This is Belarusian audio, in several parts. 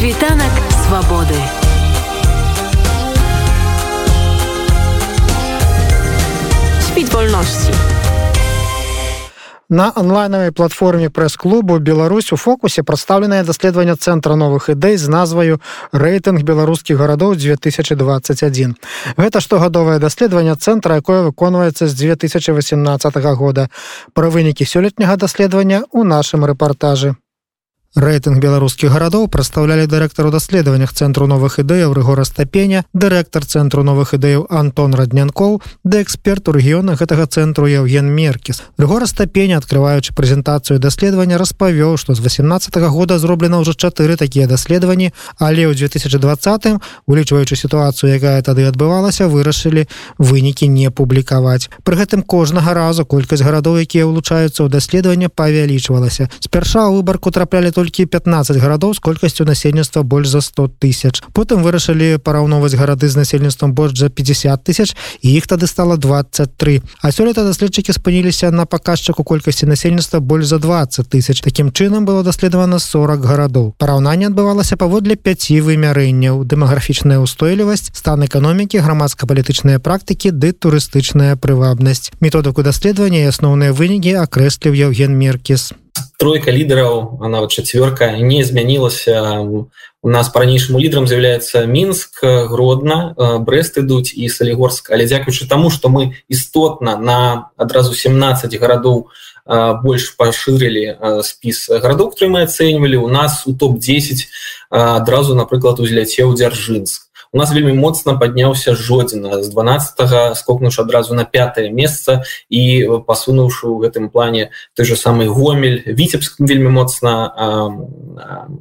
світанак свабоды спіць вольнасці На онлайнавай платформе прэс-клубу Беларусь у фокусе прадстаўленае даследаванне цэнтра новых ідэй з назваю рэйтынг беларускіх гарадоў 2021. Гэта штогадовае даследаванне цэнтра, якое выконваецца з 2018 года. Пра вынікі сёлетняга даследавання ў нашым рэпартажы. Рэйтынг беларускіх гарадоў прадстаўлялі дырэктару даследаваннях цэнтру новых ідэяў рэгора стапеня, дырэктар цэнтру новых ідэяў Антон раднянкоў, да эксперт у рэгіёнах гэтага цэнтру Евген Меркіс. Рэгора стапеня, адкрываючы прэзентацыю даследавання распавёў, што з 18 -го года зроблена ўжо чатыры такія даследаванні, але ў 2020, улічваючы сітуацыю, якая тады адбывалася, вырашылі вынікі не публікаваць. Пры гэтым кожнага разу колькасць гарадоў, якія ўлучаюцца ў даследаванне павялічвалася. Спярша выбарку траплялі толькі 15 гарадоў з колькасцю насельніцтва больш за 100 тысяч. Потым вырашылі параўноўваць гарады з насельніцтвам больш за 50 тысяч і іх тады стала 23 а сёлета даследчыкі спыніліся на паказчыку колькасці насельніцтва больш за 20 тысяч. Такім чынам было даследавана 40 гарадоў. Параўнанне адбывалася паводле 5 вымярэнняў дэмаграфічная ўстойлівасць стан эканомікі грамадска-палітычныя практыкі ды турыстычная прывабнасць. Методыку даследавання і асноўныя вынікі акрэсліў Евген меркіс тройка лідараў нават чацвёрка не змянілася у нас по-ранейшаму лідарам з'яўляецца мінск гродна брест ідуць і салігорск але дзякуючы таму што мы істотна на адразу 17 гарадоў больш пашырылі спіс гарадоў которые мы ацэньвалі у нас у топ-10 адразу напрыклад узляцеў дзяржынск у нас вельмі моцна падняўся жодзіна з 12 скокнуш адразу на пятое месца і пасунуўшы ў гэтым плане той же самый гомель. Віцебск вельмі моцна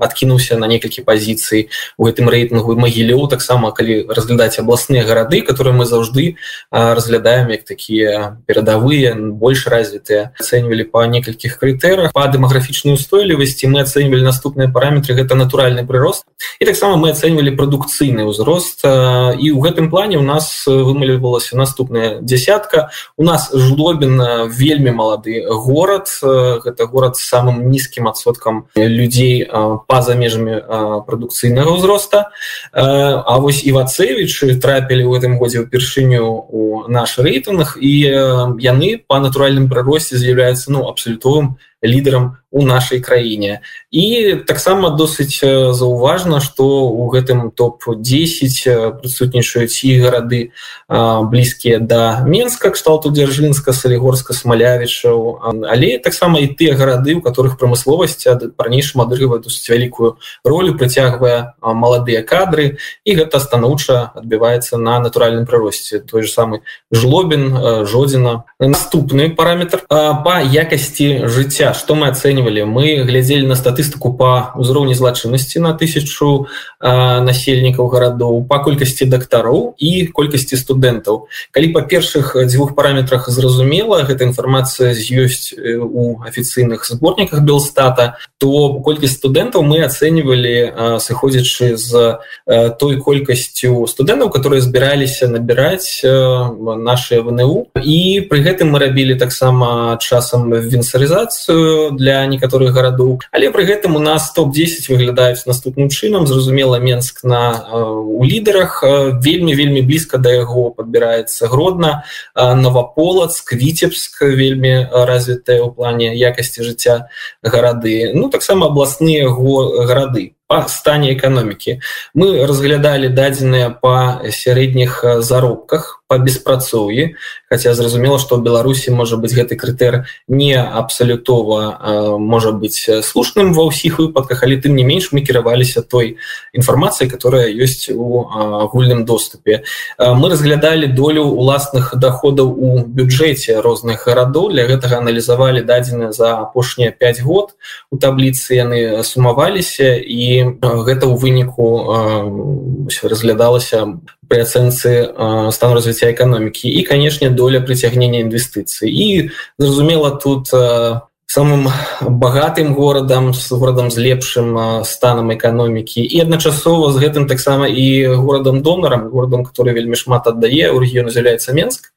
адкінуўся на некалькі пазіцый у гэтым рэйтынгу. Магілёў таксама калі разглядаць абласныя гарады которые мы заўжды разглядаем як такія перадавыя больш развітыя ацэньвалі па некалькіх крытэрах. Па дэмаграфічнай устойлівасці мы ацэньвалі наступныя параметры. Гэта натуральны прырост і таксама мы ацэньвалі прадукцыйны ўзрост рост і ў гэтым плане у нас вымалівалася наступная десятка у нас жлобін вельмі малады горад гэта горад с самым нізкім адсоткам людзей па-за межамі прадукцыйнага ўзроста. А вось івацевічы трапілі ў гэтым годзе ўпершыню у наш рэйтынг і яны па натуральным прыросце з'яўляецца ну абсалютовым лідарам у нашай краіне. І таксама досыць заўважна што у гэтым топ-10 прысутнічаюць і гарады блізкія да менска кшталту дзяржынска салігорска смалявічаў. Але таксама і тыя гарады у которых прамысловасць па-ранейшым адрывае досыць вялікую ролю прыцягвае маладыя кадры. І гэта станоўча адбіваецца на натуральным прыросце. Той же самы жлобін жодзіна. Наступны параметр па якасці жыцця. Что мы ацэньвалі мы глядзелі на статыстыку по ўзроўні злачыннасці на тысячу насельнікаў гарадоў по колькасці дактароў і колькасці студэнтаў. Калі па першых дзвюх параметрах зразумела гэта інфармацыя ёсць у афіцыйных зборніках белстата то колькасць студэнтаў мы ацэньвалі сыходзячы з той колькасцю студэнтаў которые збіраліся набіраць наши вНУ і при гэтым мы рабілі таксама часам венсарызацыю для некаторых гарадоў. Але при гэтым у нас топ-10 выглядаюць наступным чынам. Зразумела менск на у лідарах вельмі вельмі блізка да яго подбіраецца гродна новополацк віцебск вельмі развітая ў плане якасці жыцця гарады. Ну таксама абласныя го гарады по стане эканомікі мы разглядалі дадзеныя по сярэдніх заробках по беспрацоўі хотя зразумела что беларусі можа быть гэты крытэр не абсалютова можа быть слушным ва ўсіх выпадках але тым не менш мы кіраваліся той інфармацыі которая ёсць у агульным доступе. Мы разглядалі долю уласных доходаў у бюджэце розных гарадоў для гэтага аналізавалі дадзены за апошнія 5 год. У табліцы яны сумаваліся і гэта ў выніку разглядалася при ацэнцы стану развіцця эканомікі і канешне доля прыцягнення інвестыцый. І зразумела тут самым багатым горадам з горадам з лепшым станам эканомікі. І адначасова з гэтым таксама і горадам донарам горадам который вельмі шмат аддае у рэгіёну з'яўляецца менск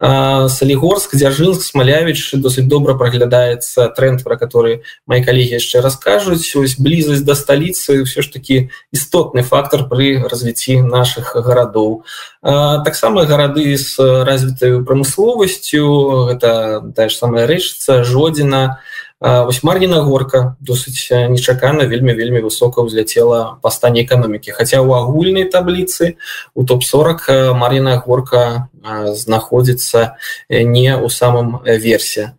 Салігорск дзяржынск смалявіч досыць добра праглядаецца тренд пра который мои калегі яшчэ раскажуць. Ось блізасць да сталіцы все ж таки істотны фактор пры развіцці наших гарадоў. Таксама гарады з развітаю прамысловасцю гэта тая ж самая рэчыца жодзіна вось марніна горка досыць нечакана вельмі вельмі высока ўзляцела па стане эканомікі. Хаця ў агульнай табліцы у топ-40 маріна горка знаходзіцца не ў самым версе.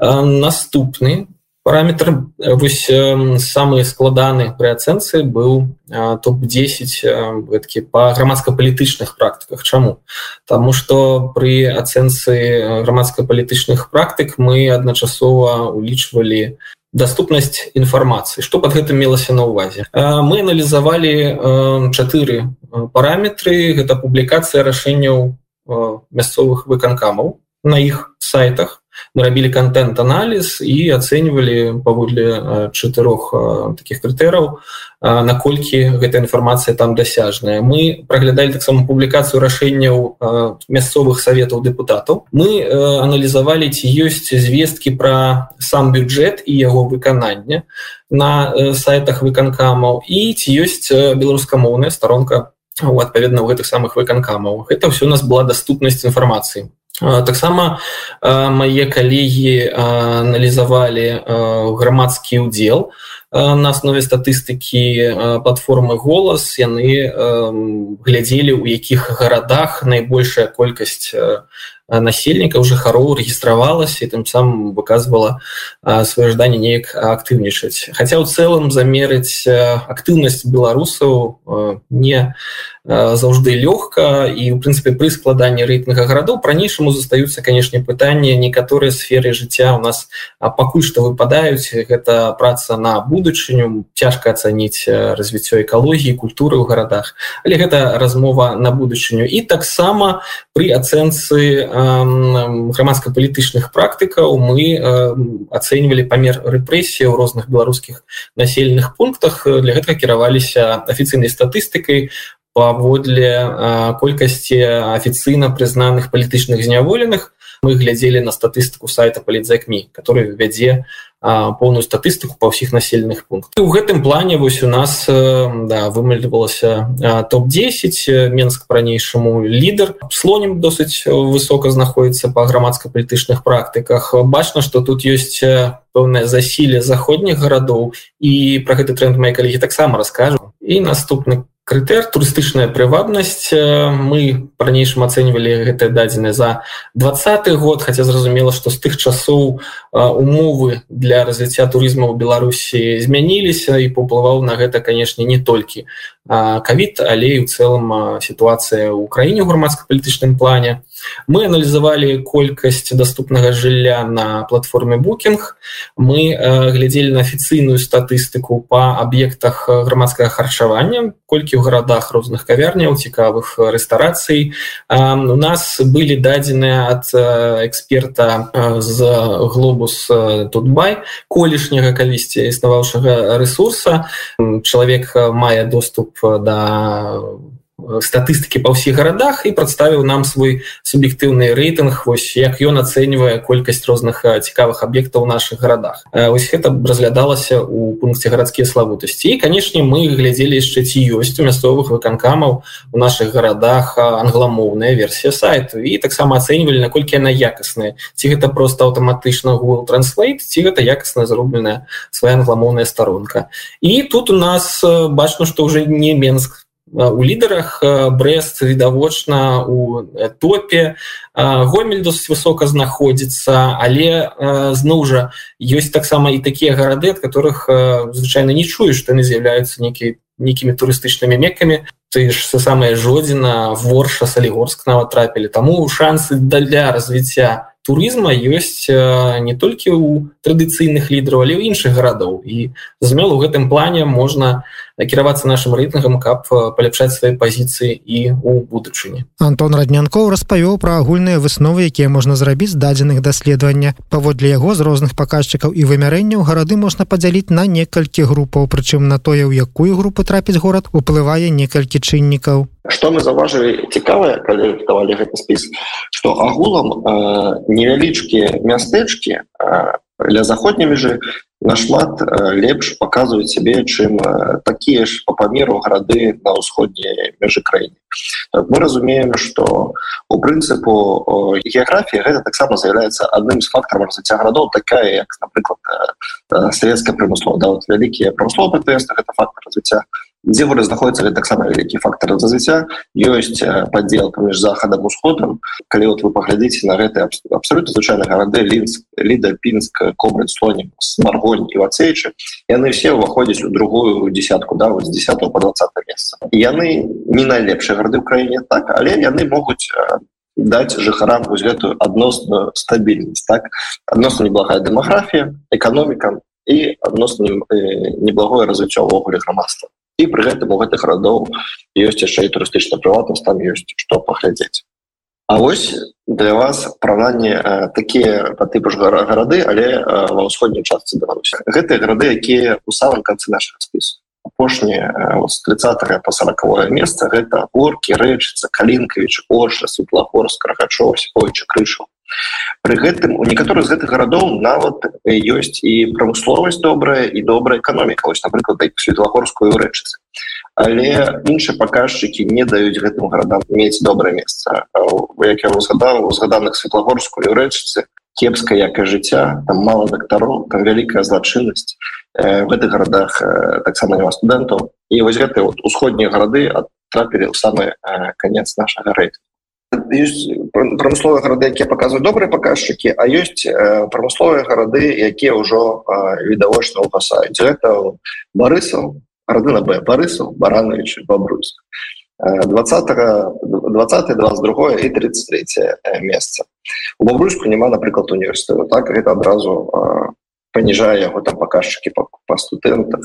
Наступны параметр вось самы складаны пры ацэнцы быў топ-10 гэткі па грамадска-палітычных практыках. Чаму? Таму што пры ацэнцы грамадска-палітычных практык мы адначасова улічвалі доступнасць інфармацыі. Што под гэтым мелася на увазе мы аналізавалі чатыры параметры. Гэта публікацыя рашэнняў мясцовых выканкамаў на іх сайтах рабілі контент-аналіз і ацэньвалі паводле чатырох таких крытэраў наколькі гэта інфармацыя там дасяжная. Мы праглядалі таксама публікацыю рашэнняў мясцовых саветаў депутатаў мы аналізавалі ці ёсць звесткі пра сам бюджэт і яго выканання на сайтах выканкамаў і ці ёсць беларускамоўная старонка адпаведна ў гэтых самых выканкамаў. Гэта ўсё у нас была доступнасць інфармацыі таксама мае калегі аналізавалі грамадскі ўдзел на аснове статыстыкі платформы голас яны глядзелі у якіх гарадах найбольшая колькасць насельніка уже жыхароў рэгістравалася і тым самым выказвала сваё жаданне неяк актыўнічаць хаця ў цэлым замерыць актыўнасць беларусаў не заўжды лёгка і у прынцыпе пры складанні рэйтынга гарадоў по-ранейшаму застаюцца канешне пытанні некаторыя сферы жыцця у нас пакуль што выпадаюць гэта праца на будучыню цяжка ацаніць развіццё экалогіі культуры ў гарадах але гэта размова на будучыню і таксама пры ацэнцы грамадска-палітычных практыкаў мы ацэньвалі памер рэпрэсіі ў розных беларускіх населеных пунктах. Для гэтага кіраваліся афіцыйнай статыстыкай паводле колькасці афіцыйна прызнаных палітычных зняволеных мы глядзелі на статыстыку сайта палітзакмі который вядзе поўную статыстыку па ўсіх населеных пунктах. У гэтым плане вось у нас да, вымальвалася топ-10 менск по-ранейшаму лідар слонем досыць высока знаходіцца па грамадска-палітычных практыках бачна что тут ёсць пэўнае засіле заходніх гарадоў і про гэты тренд мои калегі таксама раскажу і наступны крытэр турыстычная прывабнасць. Мы па-ранейшым ацэньвалі гэтыя дадзеныя за двадцаты год хаця зразумела што з тых часоў умовы для развіцця турызма ў беларусі змяніліся і паўплываў на гэта канешне не толькі кавід але і ў цэлым сітуацыя ў краіне ў грамадска-палітычным плане мы аналізавалі колькасць доступнага жылля на платформе букінг мы глядзелі на афіцыйную статыстыку по аб'ектах грамадскага харчавання колькі ў гарадах розных кавярняў цікавых рэстарацый. У нас былі дадзеныя ад эксперта з глобус тутбай колішняга калісьці існаваўшага ресурса чалавек мае доступ да статыстыкі па ўсіх гарадах і прадставіў нам свой суб'ектыўны рэйтынг вось як ён ацэньвае колькасць розных цікавых аб'ектаў у наших гарадах ось гэта разглядалася у пункце гарадскія славутасці і канешне мы глядзелі яшчэ ці ёсць у мясцовых выканкамаў у наших гарадах англамоўная версія сайту і таксама ацэньвалі наколькі яна якасная ці гэта просто аўтаматычна google транслейт ці гэта якасна зробленая свая англамоўная старонка і тут у нас бачно что уже не менск у лідарах брест відавочна у топе. Гомель досыць высока знаходзіцца але зноў жа ёсць таксама і такія гарады ад которых звычайна не чую што яны з'яўляюцца некі нейкімі турыстычнымі мекамі ты ж са самая жодзіна ворша салігорск нават трапілі таму шансы для развіцця турызма ёсць не толькі ў традыцыйных лідараў але ў іншых гарадоў і змел у гэтым плане можна кіравацца нашим рэйтынгам каб паляпшаць свае пазіцыі і у будучыні. Антон раднянкоў распавёў пра агульныя высновы якія можна зрабіць дадзеных даследавання паводле яго з розных паказчыкаў і вымярэнняў гарады можна падзяліць на некалькі групаў прычым на тое ў якую групу трапіць горад уплывае некалькі чыннікаў. Что мы заўважылі цікавае калі давалі гэты спіс что агулам э, невялічкія мястэчкі э, для заходняй межы нашмат э, лепш показваюць сябе чым э, такія ж по памеру гарады на ўсходняй межы краіны. Так, мы разумеем что у прынцыпу геаграфія гэта таксама з'яўляецца адным з фактараў развіцця гарадоў такая як напрыклад э, савецкая прымыслова да, вот вялікія прамысловы тэсты гэта фактор развіцця дзе горы знаходіцца таксама вялікі фактор развіцця ёсць падзел паміж захадам усходам калі вот вы паглядзіце на гэты абсолютно звычайны гарады лінск ліда пінск кобры слонем смаргонь і вацейчы яны все ўваходзяць у другую десятку да вот з 10 по 20 месца яны не найлепшыя гарды ў краіне так але яны могуць даць жыхарам вось гэтую адносную стабільнасць так. Адносна неблагая дэмаграфія эканоміка і адносна неблагое развіццё ўвогуле грамадства і пры гэтым у гэтых радоў ёсць яшчэ і турыстычна прыватнасць там ёсць што паглядзець А вось для вас параўнанне э, такія па тыпу ж гарады але э, ва ўсходняй частцы беларуся гэтыя гарады якія у самым канцы наших спісу. Апошнія э, з 30 по сороквое месца гэта горкі рэчыцца калінкавіч орша светлахор каргачов ойча крышаў Пры гэтым у некаторых з гэтых гарадоў нават ёсць і прамысловасць добрая і добрая эканоміка. Ось напрыклад светлагорскую рэчыцы але іншыя паказчыкі не даюць гэтым гарадам мець добрае месца. Як я узгадаў узгаданых светлагорскую рэчыцы кепская якая жыцця там мало дактароў там вялікая злачыннасць в гэтых гарадах таксама няма студэнтаў. І вось гэты вот усходнія гарады трапілі ў самы конец нашага рэйту ёсць прамысловыя гарады якія паказваюць добрыя паказчыкі а ёсць прамысловыя гарады якія ўжо відавочна ўпасаюць. Гэта барысаў радына б барысаў баранович бабруйск. 20 20 22 і 33 месца. У бабруйску няма напрыклад універсітэту. Так гэта адразу паніжае яго там паказчыкі па, па студэнтах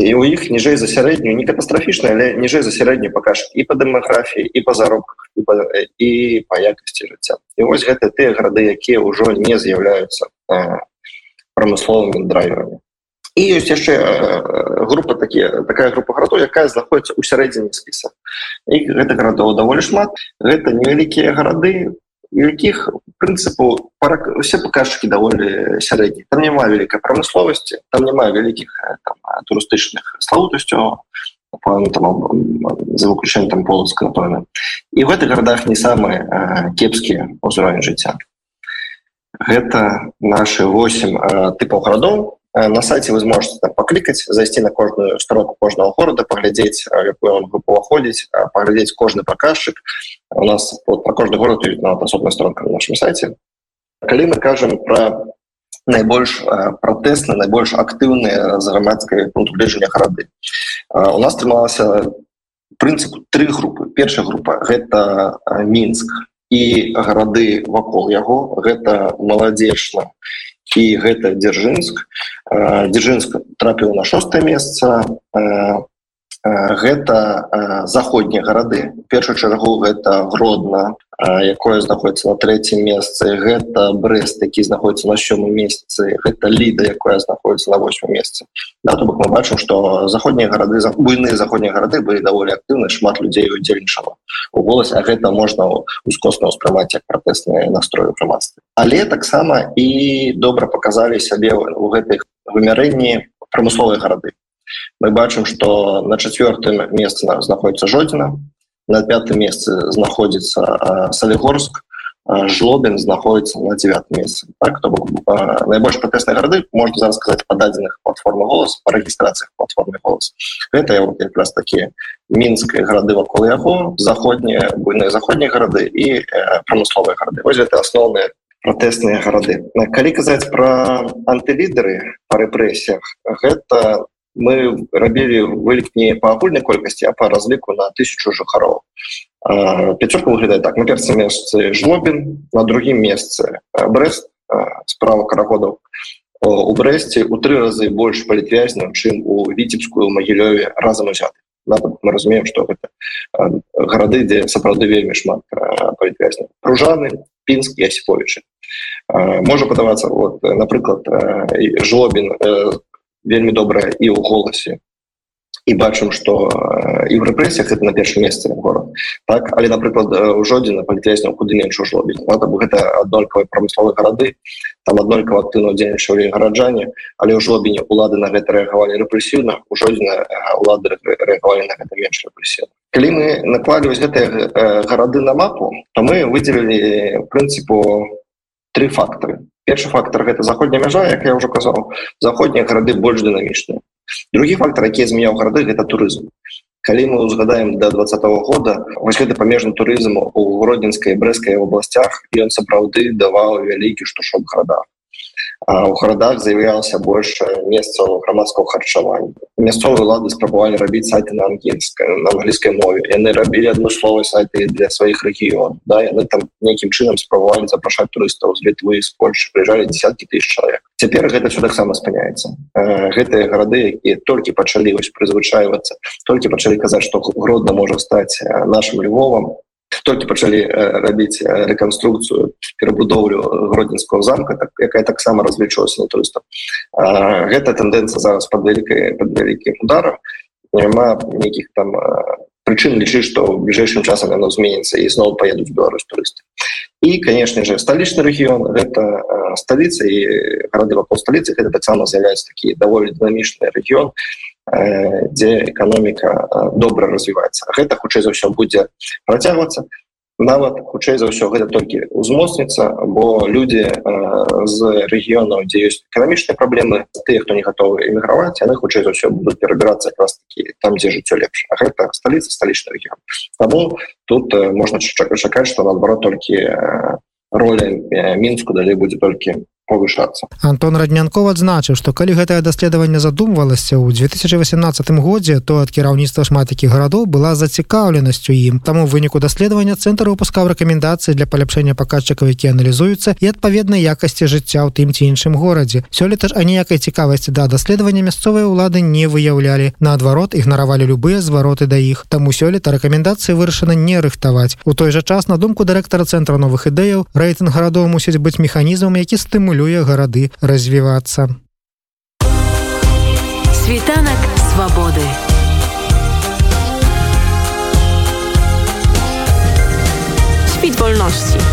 і у іх ніжэй за сярэднюю не катастрафічна але ніжэй за сярэднюю пакаж і па дэмаграфіі і па заробках і па, і па якасці жыцця і вось гэта тыя гарады якія ўжо не з'яўляюцца прамысловымі драйверамі і ёсць яшчэ група такія такая група гарадоў якая знаходіцца ў сярэдзіне спіса і гэта гарадоў даволі шмат гэта невялікія гарады якіх прынцыпу все паказчыкі даволі сярэдні там няма вялікай прамысловасці там няма вялікіх турыстычных славутасцю за выключэннем там полацка напэўна і в гэтых гарадах не самы кепскі ўзровень жыцця гэта наши 8 тыпаў гарадоў на сайте вы зможете паклікаць зайсці на кожную строку кожного города паглядзець якую групу уваходзіць паглядзець кожны паказчык у нас вот, про кожны город на асобная стронка на нашем сайте. Калі мы кажам про найбольш пратэсны найбольш актыўныя з грамадскай пунктбліжання гарады у нас трымалася прынцыпу три групы першая група гэта мінск і гарады вакол яго гэта маладзечна і гэта дзяржынск дзяржынск трапіў на шостое месца гэта заходнія гарады. Першую чаргу гэта гродна якое знаходіцца на третьем месцы. Гэта брест які знаходіцца на сёмым месяцы гэта ліда якое знаходіцца на восьмым месцы. Да, то бок мы бачым что заходнія гарады буйныя заходнія гарады былі даволі актыўны шмат людзей удзельнічала у голас а гэта можна ускосна ўспрымаць як пратэсныя настрою грамадстве. Але таксама і добра показалі сябе у гэтых вымярэнні прамысловыя гарады мы бачым что на четвертым месцы знаходіцца жодзіна на пятым месцы знаходзіцца салігорск жлобен знаходіцца на девятым месцы так, то найбольш пратэсныя гарды можна зараз сказаць па дадзеных платформы голас па рэгістрацыях платформы голас гэта якраз такі мінскай гарады вакол яго заходнія буйныя заходнія гарады і э, прамысловыя гарды вось это асноўныя пратэсныя гарады калі казаць пра антылідеры па рэпрэсіях гэта мы рабілі вылік не па агульнай колькасці а по разліку на тысячу жыхароў пяцёрка выглядае так. На перцам месцы жлобін на другім месцы брест справа карагодаў у брэсце у тры разы больш палітвязням чым у віцебскую магілёве разам узяты мы разумеем что гэта гарады дзе сапраўды вельмі шмат палітвязня пружаны пінск ясіповичы можа падавацца вот напрыклад жлобін вельмі добрая і ў голасе. І бачым что і в рэпрэсіях это на першым месцы город так але напрыклад у жодзіна палітвязняў куды менш ужлобіць гэта аднолькавыя прамысловыя гарады там аднолькава актыўна дзейнічалі гараджане але ў жлобіне улады на гэта рэагавалі рэпрэсіўна у жодзіна улады рэагавалі на гэта менш рэпрэсію калі мы наклалі вось гэтыя гарады на мапу то мы выделілі прынцыпу три фактары першы фактор гэта заходняя мяжа як я ўжо казаў. Заходнія гарады больш дынамічныя. Другі фактор які змяняў гарады гэта турызм. Калі мы узгадаем до два -го года вось гэты памежны турызм у гродзенскай брэскай областях ён сапраўды даваў вялікі штушок гарадах у гарадах з'яўлялася больш месцаў грамадского харчавання мясцовыя лады спрабавалі рабіць сайты на ангельскай на англійскай мове. Яны рабілі адмысловыя сайты для сваіх рэгіён да яны там нейкім чынам спрабавалі запрашаць турыстаў з літвы з Польшы прыязджалі десяткі тысяч чалавек цяпер гэта все таксама спыняецца гэтыя гарады якія толькі пачалі вось прызвычайвацца толькі пачалі казаць што гродна можа стаць нашим львовам толькі пачалі рабіць рэканструкцыю перабудоўлю гродзенского замка так якая таксама разлічвалася на турыстаў гэта тэндэнцыя зараз под вялікай под вялікім ударом няма нейкіх там прычын лічыць што ў бліжэйшым часам яно зменіцца і зноў паедуць беларусь турысты. І конечно же сталічны рэгіён гэта сталіца і гарады вакол сталіцы гэта таксама з'яўляецца такі даволі дынамічны рэгіён дзе эканоміка добра развіваецца гэта хутчэй за ўсё будзе працягвацца нават хутчэй за ўсё гэта толькі узмоцніцца бо людзі з рэгіёнаў дзе ёсць эканамічныя праблемы тыя хто не гатовы эміграваць яны хутчэй за ўсё будуць перабірацца якраз такі там дзе жыццё лепш гэта сталіца сталічны рэгіён Таму тут можна чакаць што наадварот толькі роля мінску далей будзе толькі повышаться Антон раднянков адзначыў што калі гэтае даследаванне задумвалася ў 2018 годзе то ад кіраўніцтва шмат якіх гарадоў была зацікаўленасцю ім. Таму выніку даследавання цэнтр выпускаў рэкамендацыі для паляпшэння паказчыкаў які аналізуюцца і адпаведнай якасці жыцця ў тым ці іншым горадзе. Сёлета ж аніякай цікавасці да даследавання мясцовыя ўлады не выяўлялі. Наадварот ігнаравалі любыя звароты да іх. Таму сёлета рэкамендацыі вырашана не рыхтаваць. У той жа час на думку дырэктара цэнтра новых ідэяў рэйтынг гарадоў мусіць быць механізмам які стымулюе стымулюе гарады развівацца. Світанак свабоды. Світ вольнасці.